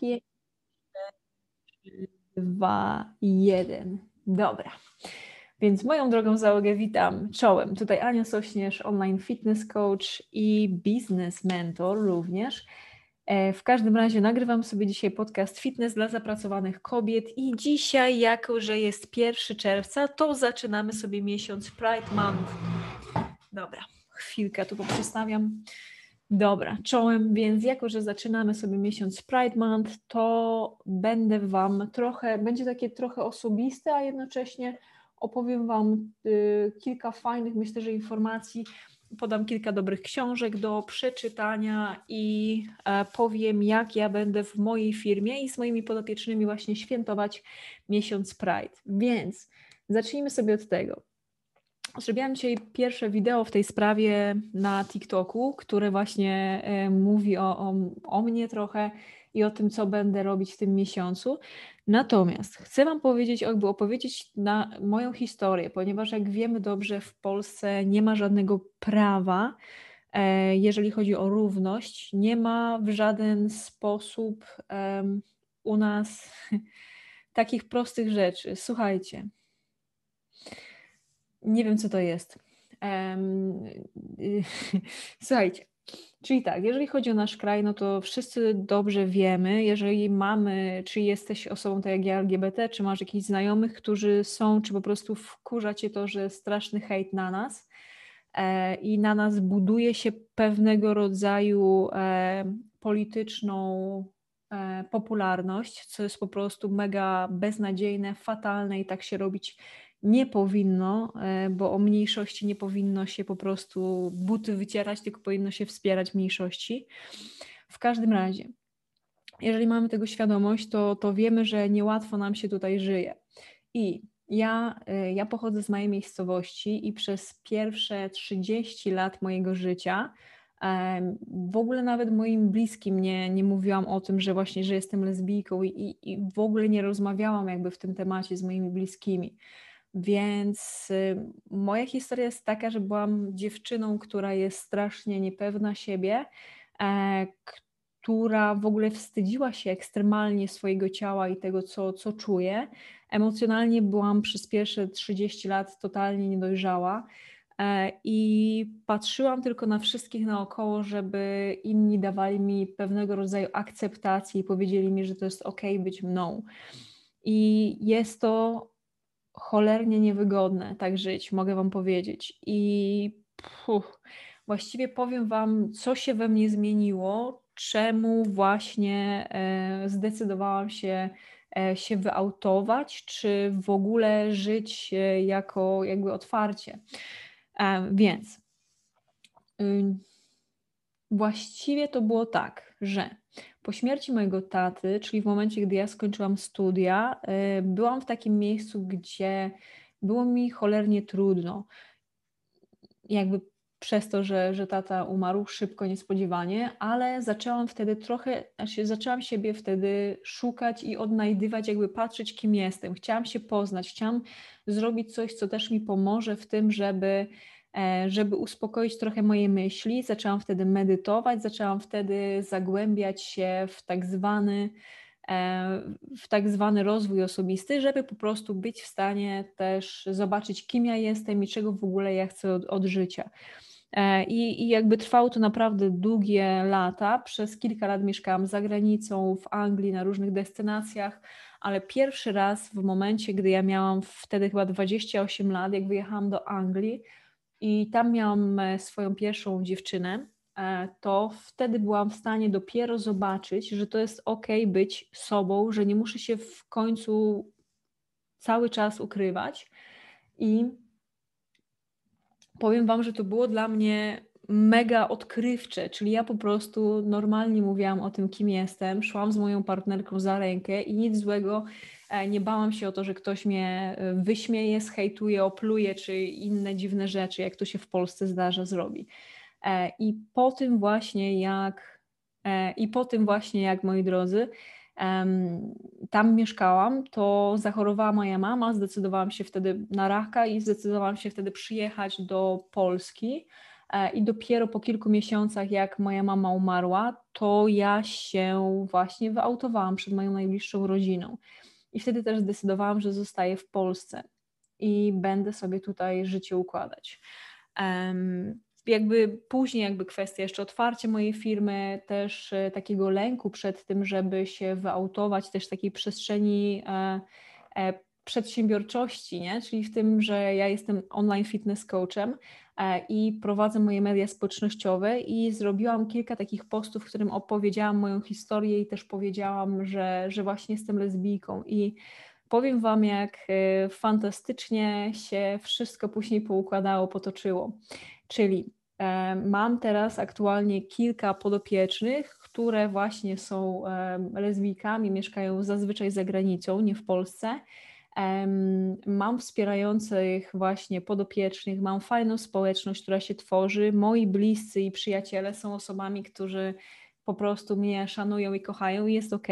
5, 4, 2, 1. Dobra. Więc moją drogą załogę witam czołem. Tutaj Ania Sośnierz, online fitness coach i business mentor również. E, w każdym razie nagrywam sobie dzisiaj podcast Fitness dla zapracowanych kobiet i dzisiaj, jako że jest 1 czerwca, to zaczynamy sobie miesiąc Pride Month. Dobra, chwilkę tu poprzestawiam. Dobra, czołem, więc jako, że zaczynamy sobie miesiąc Pride Month, to będę Wam trochę, będzie takie trochę osobiste, a jednocześnie opowiem Wam y, kilka fajnych, myślę, że informacji, podam kilka dobrych książek do przeczytania i e, powiem, jak ja będę w mojej firmie i z moimi podopiecznymi właśnie świętować miesiąc Pride. Więc zacznijmy sobie od tego. Zrobiłam dzisiaj pierwsze wideo w tej sprawie na TikToku, które właśnie e, mówi o, o, o mnie trochę i o tym, co będę robić w tym miesiącu. Natomiast chcę Wam powiedzieć, jakby opowiedzieć na moją historię, ponieważ jak wiemy dobrze, w Polsce nie ma żadnego prawa, e, jeżeli chodzi o równość, nie ma w żaden sposób um, u nas takich prostych rzeczy. Słuchajcie, nie wiem, co to jest. Um, słuchajcie, czyli tak, jeżeli chodzi o nasz kraj, no to wszyscy dobrze wiemy, jeżeli mamy, czy jesteś osobą tak jak ja LGBT, czy masz jakichś znajomych, którzy są, czy po prostu wkurza cię to, że straszny hejt na nas e, i na nas buduje się pewnego rodzaju e, polityczną e, popularność, co jest po prostu mega beznadziejne, fatalne i tak się robić nie powinno, e, bo o mniejszości nie powinno się po prostu buty wycierać, tylko powinno się wspierać mniejszości. W każdym razie, jeżeli mamy tego świadomość, to, to wiemy, że niełatwo nam się tutaj żyje. I ja, e, ja pochodzę z mojej miejscowości i przez pierwsze 30 lat mojego życia w ogóle nawet moim bliskim nie, nie mówiłam o tym, że właśnie, że jestem lesbijką i, i w ogóle nie rozmawiałam jakby w tym temacie z moimi bliskimi. Więc y, moja historia jest taka, że byłam dziewczyną, która jest strasznie niepewna siebie, e, która w ogóle wstydziła się ekstremalnie swojego ciała i tego, co, co czuje. Emocjonalnie byłam przez pierwsze 30 lat totalnie niedojrzała e, i patrzyłam tylko na wszystkich naokoło, żeby inni dawali mi pewnego rodzaju akceptację i powiedzieli mi, że to jest ok być mną. I jest to cholernie niewygodne tak żyć, mogę Wam powiedzieć. I właściwie powiem Wam, co się we mnie zmieniło, czemu właśnie e, zdecydowałam się e, się wyautować, czy w ogóle żyć e, jako jakby otwarcie. E, więc y, właściwie to było tak, że po śmierci mojego taty, czyli w momencie, gdy ja skończyłam studia, y, byłam w takim miejscu, gdzie było mi cholernie trudno. Jakby przez to, że, że tata umarł szybko, niespodziewanie, ale zaczęłam wtedy trochę, znaczy zaczęłam siebie wtedy szukać i odnajdywać, jakby patrzeć, kim jestem. Chciałam się poznać, chciałam zrobić coś, co też mi pomoże w tym, żeby żeby uspokoić trochę moje myśli. Zaczęłam wtedy medytować, zaczęłam wtedy zagłębiać się w tak zwany e, w tak zwany rozwój osobisty, żeby po prostu być w stanie też zobaczyć, kim ja jestem i czego w ogóle ja chcę od, od życia. I, I jakby trwało to naprawdę długie lata. Przez kilka lat mieszkałam za granicą, w Anglii, na różnych destynacjach, ale pierwszy raz w momencie, gdy ja miałam wtedy chyba 28 lat, jak wyjechałam do Anglii i tam miałam e, swoją pierwszą dziewczynę, e, to wtedy byłam w stanie dopiero zobaczyć, że to jest ok być sobą, że nie muszę się w końcu cały czas ukrywać. I powiem Wam, że to było dla mnie mega odkrywcze, czyli ja po prostu normalnie mówiłam o tym, kim jestem, szłam z moją partnerką za rękę i nic złego, e, nie bałam się o to, że ktoś mnie e, wyśmieje, zhejtuje, opluje, czy inne dziwne rzeczy, jak to się w Polsce zdarza, zrobi. E, I po tym właśnie jak, i po tym właśnie jak, moi drodzy, tam mieszkałam, to zachorowała moja mama, zdecydowałam się wtedy na raka i zdecydowałam się wtedy przyjechać do Polski. E, I dopiero po kilku miesiącach, jak moja mama umarła, to ja się właśnie wyautowałam przed moją najbliższą rodziną. I wtedy też zdecydowałam, że zostaję w Polsce i będę sobie tutaj życie układać. Um, jakby później jakby kwestia jeszcze otwarcia mojej firmy, też e, takiego lęku przed tym, żeby się wyautować, też takiej przestrzeni e, e, przedsiębiorczości, nie? czyli w tym, że ja jestem online fitness coachem i prowadzę moje media społecznościowe i zrobiłam kilka takich postów, w którym opowiedziałam moją historię i też powiedziałam, że, że właśnie jestem lesbijką i powiem Wam, jak fantastycznie się wszystko później poukładało, potoczyło. Czyli Mam teraz aktualnie kilka podopiecznych, które właśnie są lesbijkami, mieszkają zazwyczaj za granicą, nie w Polsce. Mam wspierających właśnie podopiecznych, mam fajną społeczność, która się tworzy. Moi bliscy i przyjaciele są osobami, którzy po prostu mnie szanują i kochają i jest ok.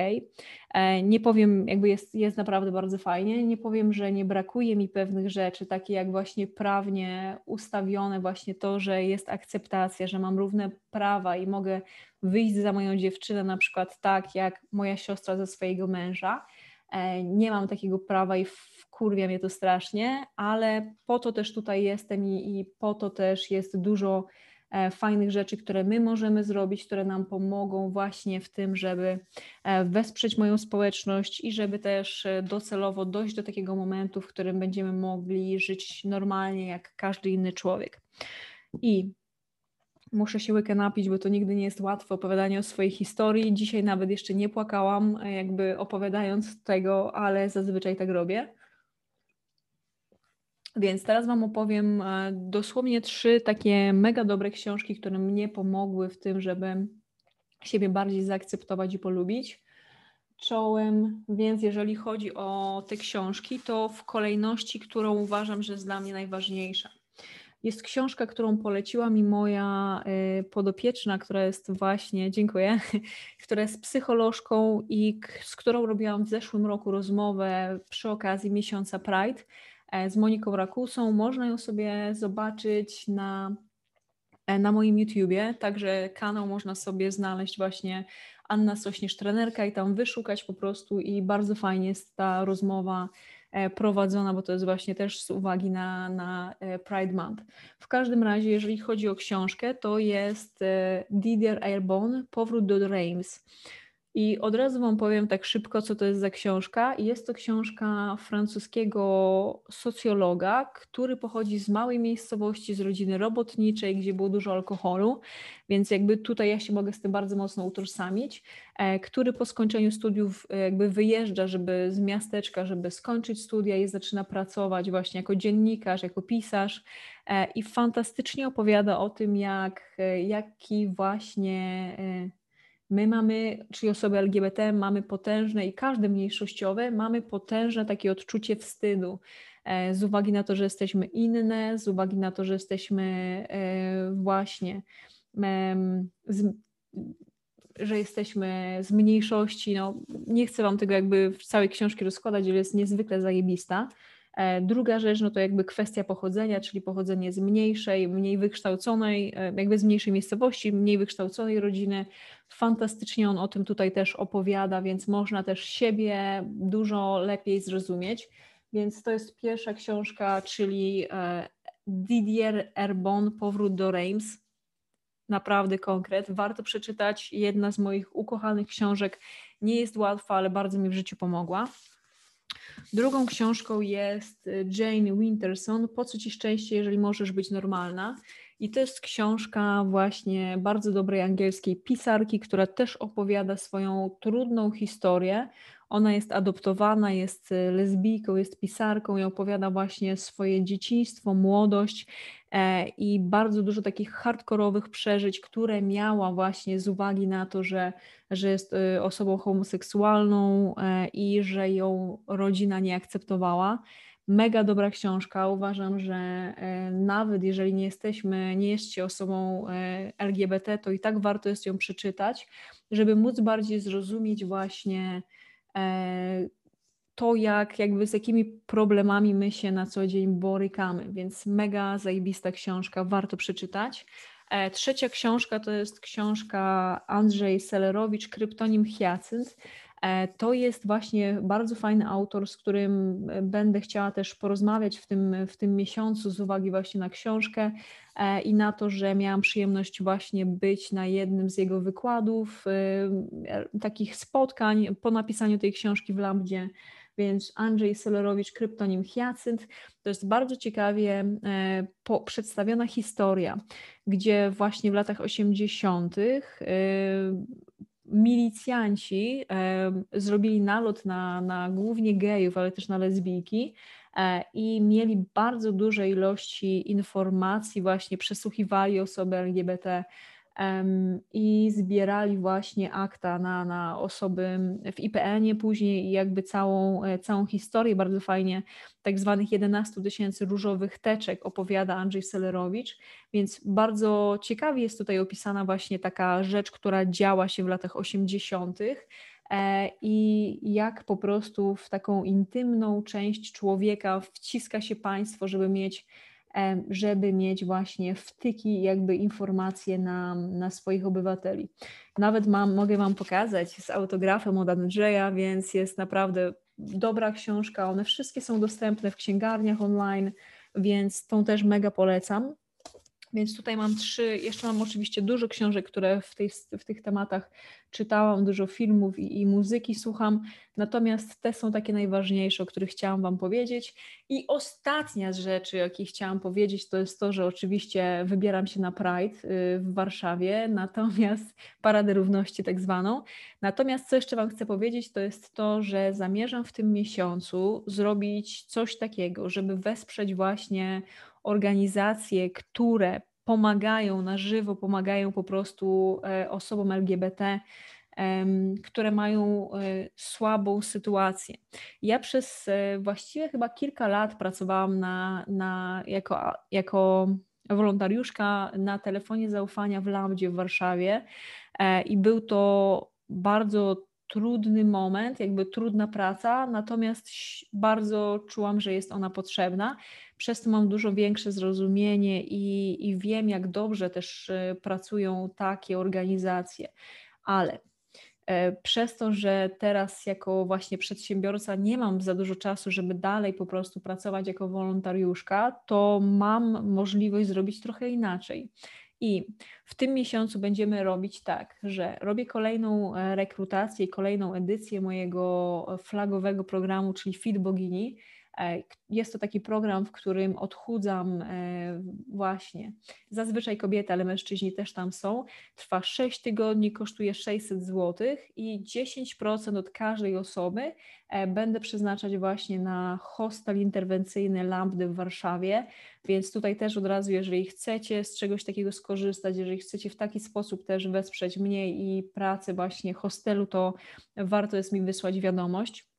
E, nie powiem, jakby jest, jest naprawdę bardzo fajnie, nie powiem, że nie brakuje mi pewnych rzeczy, takie jak właśnie prawnie ustawione, właśnie to, że jest akceptacja, że mam równe prawa i mogę wyjść za moją dziewczynę na przykład tak, jak moja siostra ze swojego męża. E, nie mam takiego prawa i wkurwia mnie to strasznie, ale po to też tutaj jestem i, i po to też jest dużo E, fajnych rzeczy, które my możemy zrobić, które nam pomogą właśnie w tym, żeby e, wesprzeć moją społeczność i żeby też docelowo dojść do takiego momentu, w którym będziemy mogli żyć normalnie jak każdy inny człowiek. I muszę się łykę napić, bo to nigdy nie jest łatwe opowiadanie o swojej historii. Dzisiaj nawet jeszcze nie płakałam, jakby opowiadając tego, ale zazwyczaj tak robię. Więc teraz Wam opowiem e, dosłownie trzy takie mega dobre książki, które mnie pomogły w tym, żeby siebie bardziej zaakceptować i polubić. Czołem, więc jeżeli chodzi o te książki, to w kolejności, którą uważam, że jest dla mnie najważniejsza. Jest książka, którą poleciła mi moja e, podopieczna, która jest właśnie, dziękuję, która jest psycholożką i z którą robiłam w zeszłym roku rozmowę przy okazji miesiąca Pride E, z Moniką Rakusą. Można ją sobie zobaczyć na, e, na moim YouTubie, także kanał można sobie znaleźć właśnie Anna Sośnierz trenerka i tam wyszukać po prostu i bardzo fajnie jest ta rozmowa prowadzona, bo to jest właśnie też z uwagi na, na Pride Month. W każdym razie, jeżeli chodzi o książkę, to jest Didier Airborne, Powrót do Reims. I od razu Wam powiem tak szybko, co to jest za książka. Jest to książka francuskiego socjologa, który pochodzi z małej miejscowości, z rodziny robotniczej, gdzie było dużo alkoholu, więc jakby tutaj ja się mogę z tym bardzo mocno utożsamić, e, który po skończeniu studiów e, jakby wyjeżdża, żeby z miasteczka, żeby skończyć studia i zaczyna pracować właśnie jako dziennikarz, jako pisarz e, i fantastycznie opowiada o tym, jak, jaki właśnie My mamy, czyli osoby LGBT, mamy potężne i każde mniejszościowe, mamy potężne takie odczucie wstydu e, z uwagi na to, że jesteśmy inne, z uwagi na to, że jesteśmy e, właśnie, że jesteśmy z mniejszości. No, nie chcę Wam tego jakby w całej książki rozkładać, ale jest niezwykle zajebista. E, druga rzecz, no to jakby kwestia pochodzenia, czyli pochodzenie z mniejszej, mniej wykształconej, jakby z mniejszej miejscowości, mniej wykształconej rodziny, Fantastycznie on o tym tutaj też opowiada, więc można też siebie dużo lepiej zrozumieć. Więc to jest pierwsza książka, czyli e, Didier Erbon, Powrót do Reims. Naprawdę konkret. Warto przeczytać. Jedna z moich ukochanych książek. Nie jest łatwa, ale bardzo mi w życiu pomogła. Drugą książką jest Jane Winterson, Po co ci szczęście, jeżeli możesz być normalna? I to jest książka właśnie bardzo dobrej angielskiej pisarki, która też opowiada swoją trudną historię. Ona jest adoptowana, jest lesbijką, jest pisarką i opowiada właśnie swoje dzieciństwo, młodość i bardzo dużo takich hardkorowych przeżyć, które miała właśnie z uwagi na to, że, że jest e, osobą homoseksualną e, i że ją rodzina nie akceptowała. Mega dobra książka. Uważam, że e, nawet jeżeli nie jesteśmy, nie jesteście osobą e, LGBT, to i tak warto jest ją przeczytać, żeby móc bardziej zrozumieć właśnie e, to, jak, jakby z jakimi problemami my się na co dzień borykamy. Więc mega zajebista książka, warto przeczytać. Trzecia książka to jest książka Andrzej Selerowicz, kryptonim Hyacynt. E, to jest właśnie bardzo fajny autor, z którym e, będę chciała też porozmawiać w tym, w tym miesiącu z uwagi właśnie na książkę e, i na to, że miałam przyjemność właśnie być na jednym z jego wykładów, takich spotkań po napisaniu tej książki w Lambdzie. Więc Andrzej Selerowicz, kryptonim Hyacynt, to jest bardzo ciekawie po, przedstawiona historia, gdzie właśnie w latach 80 milicjanci e, zrobili nalot na, na głównie gejów, ale też na lesbijki e, i mieli bardzo duże ilości informacji, właśnie przesłuchiwali osoby LGBT i zbierali właśnie akta na, na osoby w IPN-ie później i jakby całą, e, całą historię bardzo fajnie tak zwanych 11 tysięcy różowych teczek opowiada Andrzej Selerowicz, więc bardzo ciekawie jest tutaj opisana właśnie taka rzecz, która działa się w latach 80. E, i jak po prostu w taką intymną część człowieka wciska się państwo, żeby mieć żeby mieć właśnie wtyki, jakby informacje na, na swoich obywateli. Nawet mam, mogę Wam pokazać z autografem od Andrzeja, więc jest naprawdę dobra książka. One wszystkie są dostępne w księgarniach online, więc tą też mega polecam. Więc tutaj mam trzy, jeszcze mam oczywiście dużo książek, które w, tej, w tych tematach czytałam, dużo filmów i, i, muzyki słucham, natomiast te są takie najważniejsze, o których chciałam Wam powiedzieć. I ostatnia z rzeczy, jakie chciałam powiedzieć, to jest to, że oczywiście wybieram się na Pride y, w Warszawie, natomiast Paradę Równości tak zwaną. Natomiast co jeszcze Wam chcę powiedzieć, to jest to, że zamierzam w tym miesiącu zrobić coś takiego, żeby wesprzeć właśnie organizacje, które pomagają na żywo, pomagają po prostu e, osobom LGBT, które mają e, słabą sytuację. Ja przez e, właściwie chyba kilka lat pracowałam na, na, jako, jako wolontariuszka na telefonie zaufania w Lambdzie w Warszawie i był to bardzo trudny moment, jakby trudna praca, natomiast bardzo czułam, że jest ona potrzebna. Przez to mam dużo większe zrozumienie i, i wiem, jak dobrze też e, pracują takie organizacje. Ale e, przez to, że teraz jako właśnie przedsiębiorca nie mam za dużo czasu, żeby dalej po prostu pracować jako wolontariuszka, to mam możliwość zrobić trochę inaczej. I w tym miesiącu będziemy robić tak, że robię kolejną e, rekrutację, kolejną edycję mojego flagowego programu, czyli Fit Bogini, E, jest to taki program, w którym odchudzam e, właśnie zazwyczaj kobiety, ale mężczyźni też tam są. Trwa 6 tygodni, kosztuje 600 zł i 10% od każdej osoby e, będę przeznaczać właśnie na hostel interwencyjny Lambdy w Warszawie, więc tutaj też od razu, jeżeli chcecie z czegoś takiego skorzystać, jeżeli chcecie w taki sposób też wesprzeć mnie i pracę właśnie hostelu, to warto jest mi wysłać wiadomość.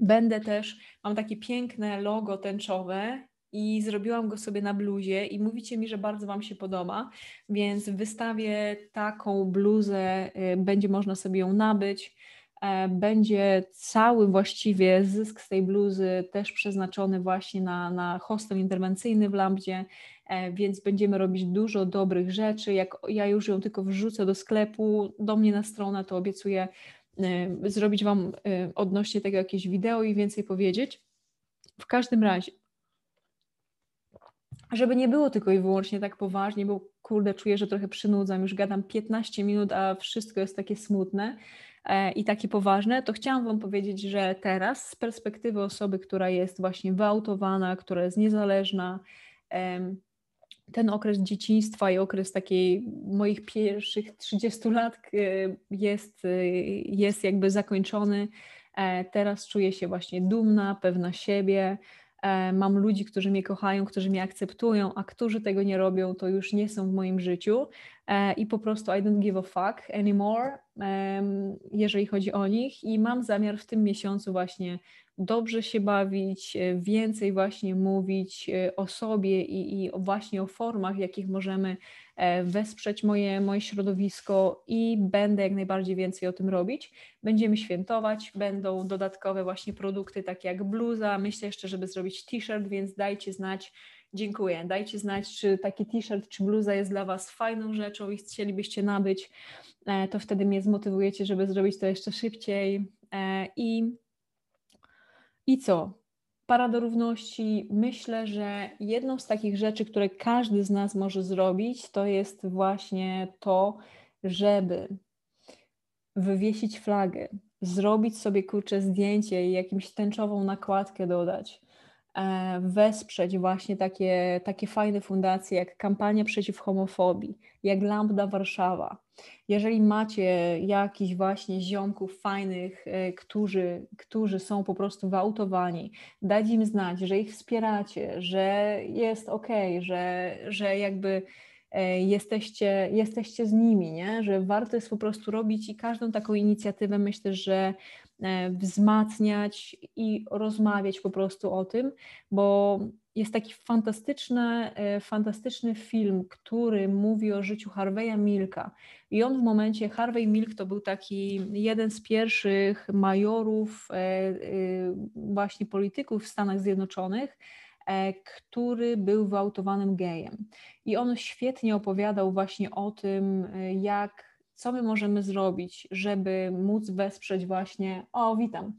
Będę też, mam takie piękne logo tęczowe i zrobiłam go sobie na bluzie i mówicie mi, że bardzo Wam się podoba, więc wystawię taką bluzę, y, będzie można sobie ją nabyć. E, będzie cały właściwie zysk z tej bluzy też przeznaczony właśnie na, na hostel interwencyjny w Lambdzie, e, więc będziemy robić dużo dobrych rzeczy. Jak ja już ją tylko wrzucę do sklepu, do mnie na stronę, to obiecuję zrobić Wam y, odnośnie tego jakieś wideo i więcej powiedzieć. W każdym razie, żeby nie było tylko i wyłącznie tak poważnie, bo kurde, czuję, że trochę przynudzam, już gadam 15 minut, a wszystko jest takie smutne e, i takie poważne, to chciałam Wam powiedzieć, że teraz z perspektywy osoby, która jest właśnie wyautowana, która jest niezależna, ten okres dzieciństwa i okres takiej moich pierwszych 30 lat e, jest, e, jest jakby zakończony. Teraz czuję się właśnie dumna, pewna siebie, E, mam ludzi, którzy mnie kochają, którzy mnie akceptują, a którzy tego nie robią, to już nie są w moim życiu. E, i po prostu I don't give a fuck anymore, jeżeli chodzi o nich. I mam zamiar w tym miesiącu właśnie dobrze się bawić, e, więcej właśnie mówić o sobie i, i właśnie o formach, w jakich możemy E, wesprzeć moje, moje środowisko i będę jak najbardziej więcej o tym robić. Będziemy świętować, będą dodatkowe właśnie produkty takie jak bluza, myślę jeszcze, żeby zrobić t-shirt, więc dajcie znać, dziękuję, dajcie znać, czy taki t-shirt, czy bluza jest dla Was fajną rzeczą i chcielibyście nabyć, e, to wtedy mnie zmotywujecie, żeby zrobić to jeszcze szybciej. E, i i co? Parada Równości, myślę, że jedną z takich rzeczy, które każdy z nas może zrobić, to jest właśnie to, żeby wywiesić flagę, zrobić sobie kurcze zdjęcie i jakimś tęczową nakładkę dodać, wesprzeć właśnie takie, takie fajne fundacje jak Kampania Przeciw Homofobii, jak Lambda Warszawa, jeżeli macie jakichś właśnie ziomków fajnych, e, którzy, którzy są po prostu wyautowani, dać im znać, że ich wspieracie, że jest ok, że, że jakby e, jesteście, jesteście z nimi, nie? że warto jest po prostu robić i każdą taką inicjatywę myślę, że e, wzmacniać i rozmawiać po prostu o tym, bo jest taki fantastyczny, e, fantastyczny film, który mówi o życiu Harveya Milka. I on w momencie, Harvey Milk to był taki jeden z pierwszych majorów, e, e, właśnie polityków w Stanach Zjednoczonych, który był wyautowanym gejem. I on świetnie opowiadał właśnie o tym, jak, co my możemy zrobić, żeby móc wesprzeć właśnie, o witam,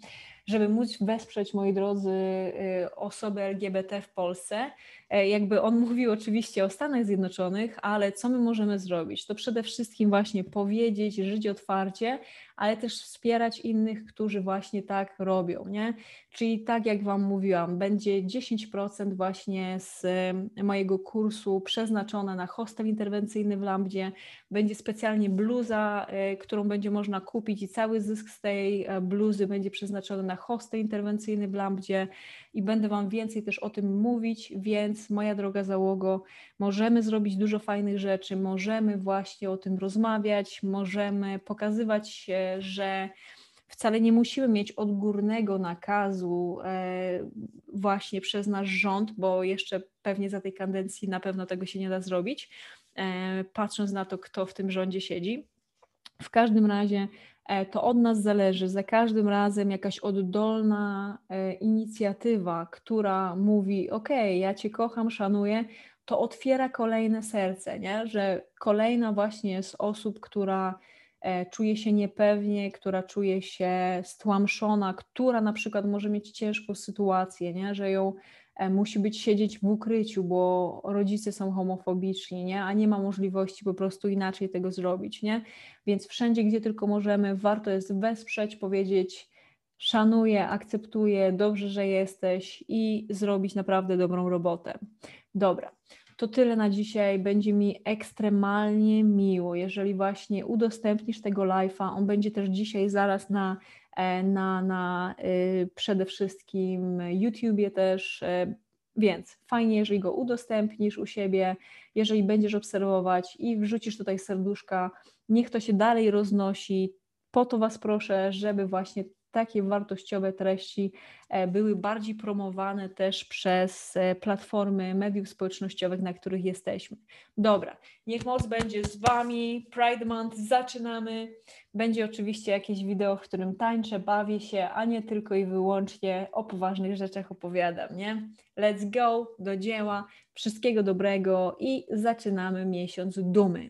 żeby móc wesprzeć, moi drodzy, y, osoby LGBT w Polsce. E, jakby on mówił oczywiście o Stanach Zjednoczonych, ale co my możemy zrobić? To przede wszystkim właśnie powiedzieć, żyć otwarcie, ale też wspierać innych, którzy właśnie tak robią, nie? Czyli tak jak Wam mówiłam, będzie 10% właśnie z mojego kursu przeznaczone na hostel interwencyjny w Lambdzie, będzie specjalnie bluza, e, którą będzie można kupić i cały zysk z tej bluzy będzie przeznaczony na hostel interwencyjny w Lambdzie i będę Wam więcej też o tym mówić, więc moja droga załogo, możemy zrobić dużo fajnych rzeczy, możemy właśnie o tym rozmawiać, możemy pokazywać, że wcale nie musimy mieć odgórnego nakazu e, właśnie przez nasz rząd, bo jeszcze pewnie za tej kadencji na pewno tego się nie da zrobić, e, patrząc na to, kto w tym rządzie siedzi. W każdym razie to od nas zależy. Za każdym razem jakaś oddolna e, inicjatywa, która mówi: OK, ja Cię kocham, szanuję, to otwiera kolejne serce, nie? że kolejna właśnie z osób, która e, czuje się niepewnie, która czuje się stłamszona, która na przykład może mieć ciężką sytuację, nie? że ją E, musi być siedzieć w ukryciu, bo rodzice są homofobiczni, nie? a nie ma możliwości po prostu inaczej tego zrobić. Nie? Więc wszędzie, gdzie tylko możemy, warto jest wesprzeć, powiedzieć szanuję, akceptuję, dobrze, że jesteś i zrobić naprawdę dobrą robotę. Dobra, to tyle na dzisiaj. Będzie mi ekstremalnie miło, jeżeli właśnie udostępnisz tego live'a. On będzie też dzisiaj zaraz na E, na, na y, przede wszystkim YouTubie też, e, więc fajnie, jeżeli go udostępnisz u siebie, jeżeli będziesz obserwować i wrzucisz tutaj serduszka, niech to się dalej roznosi. Po to Was proszę, żeby właśnie takie wartościowe treści e, były bardziej promowane też przez e, platformy mediów społecznościowych, na których jesteśmy. Dobra, niech moc będzie z Wami. Pride Month zaczynamy. Będzie oczywiście jakieś wideo, w którym tańczę, bawię się, a nie tylko i wyłącznie o poważnych rzeczach opowiadam, nie? Let's go, do dzieła, wszystkiego dobrego i zaczynamy miesiąc dumy.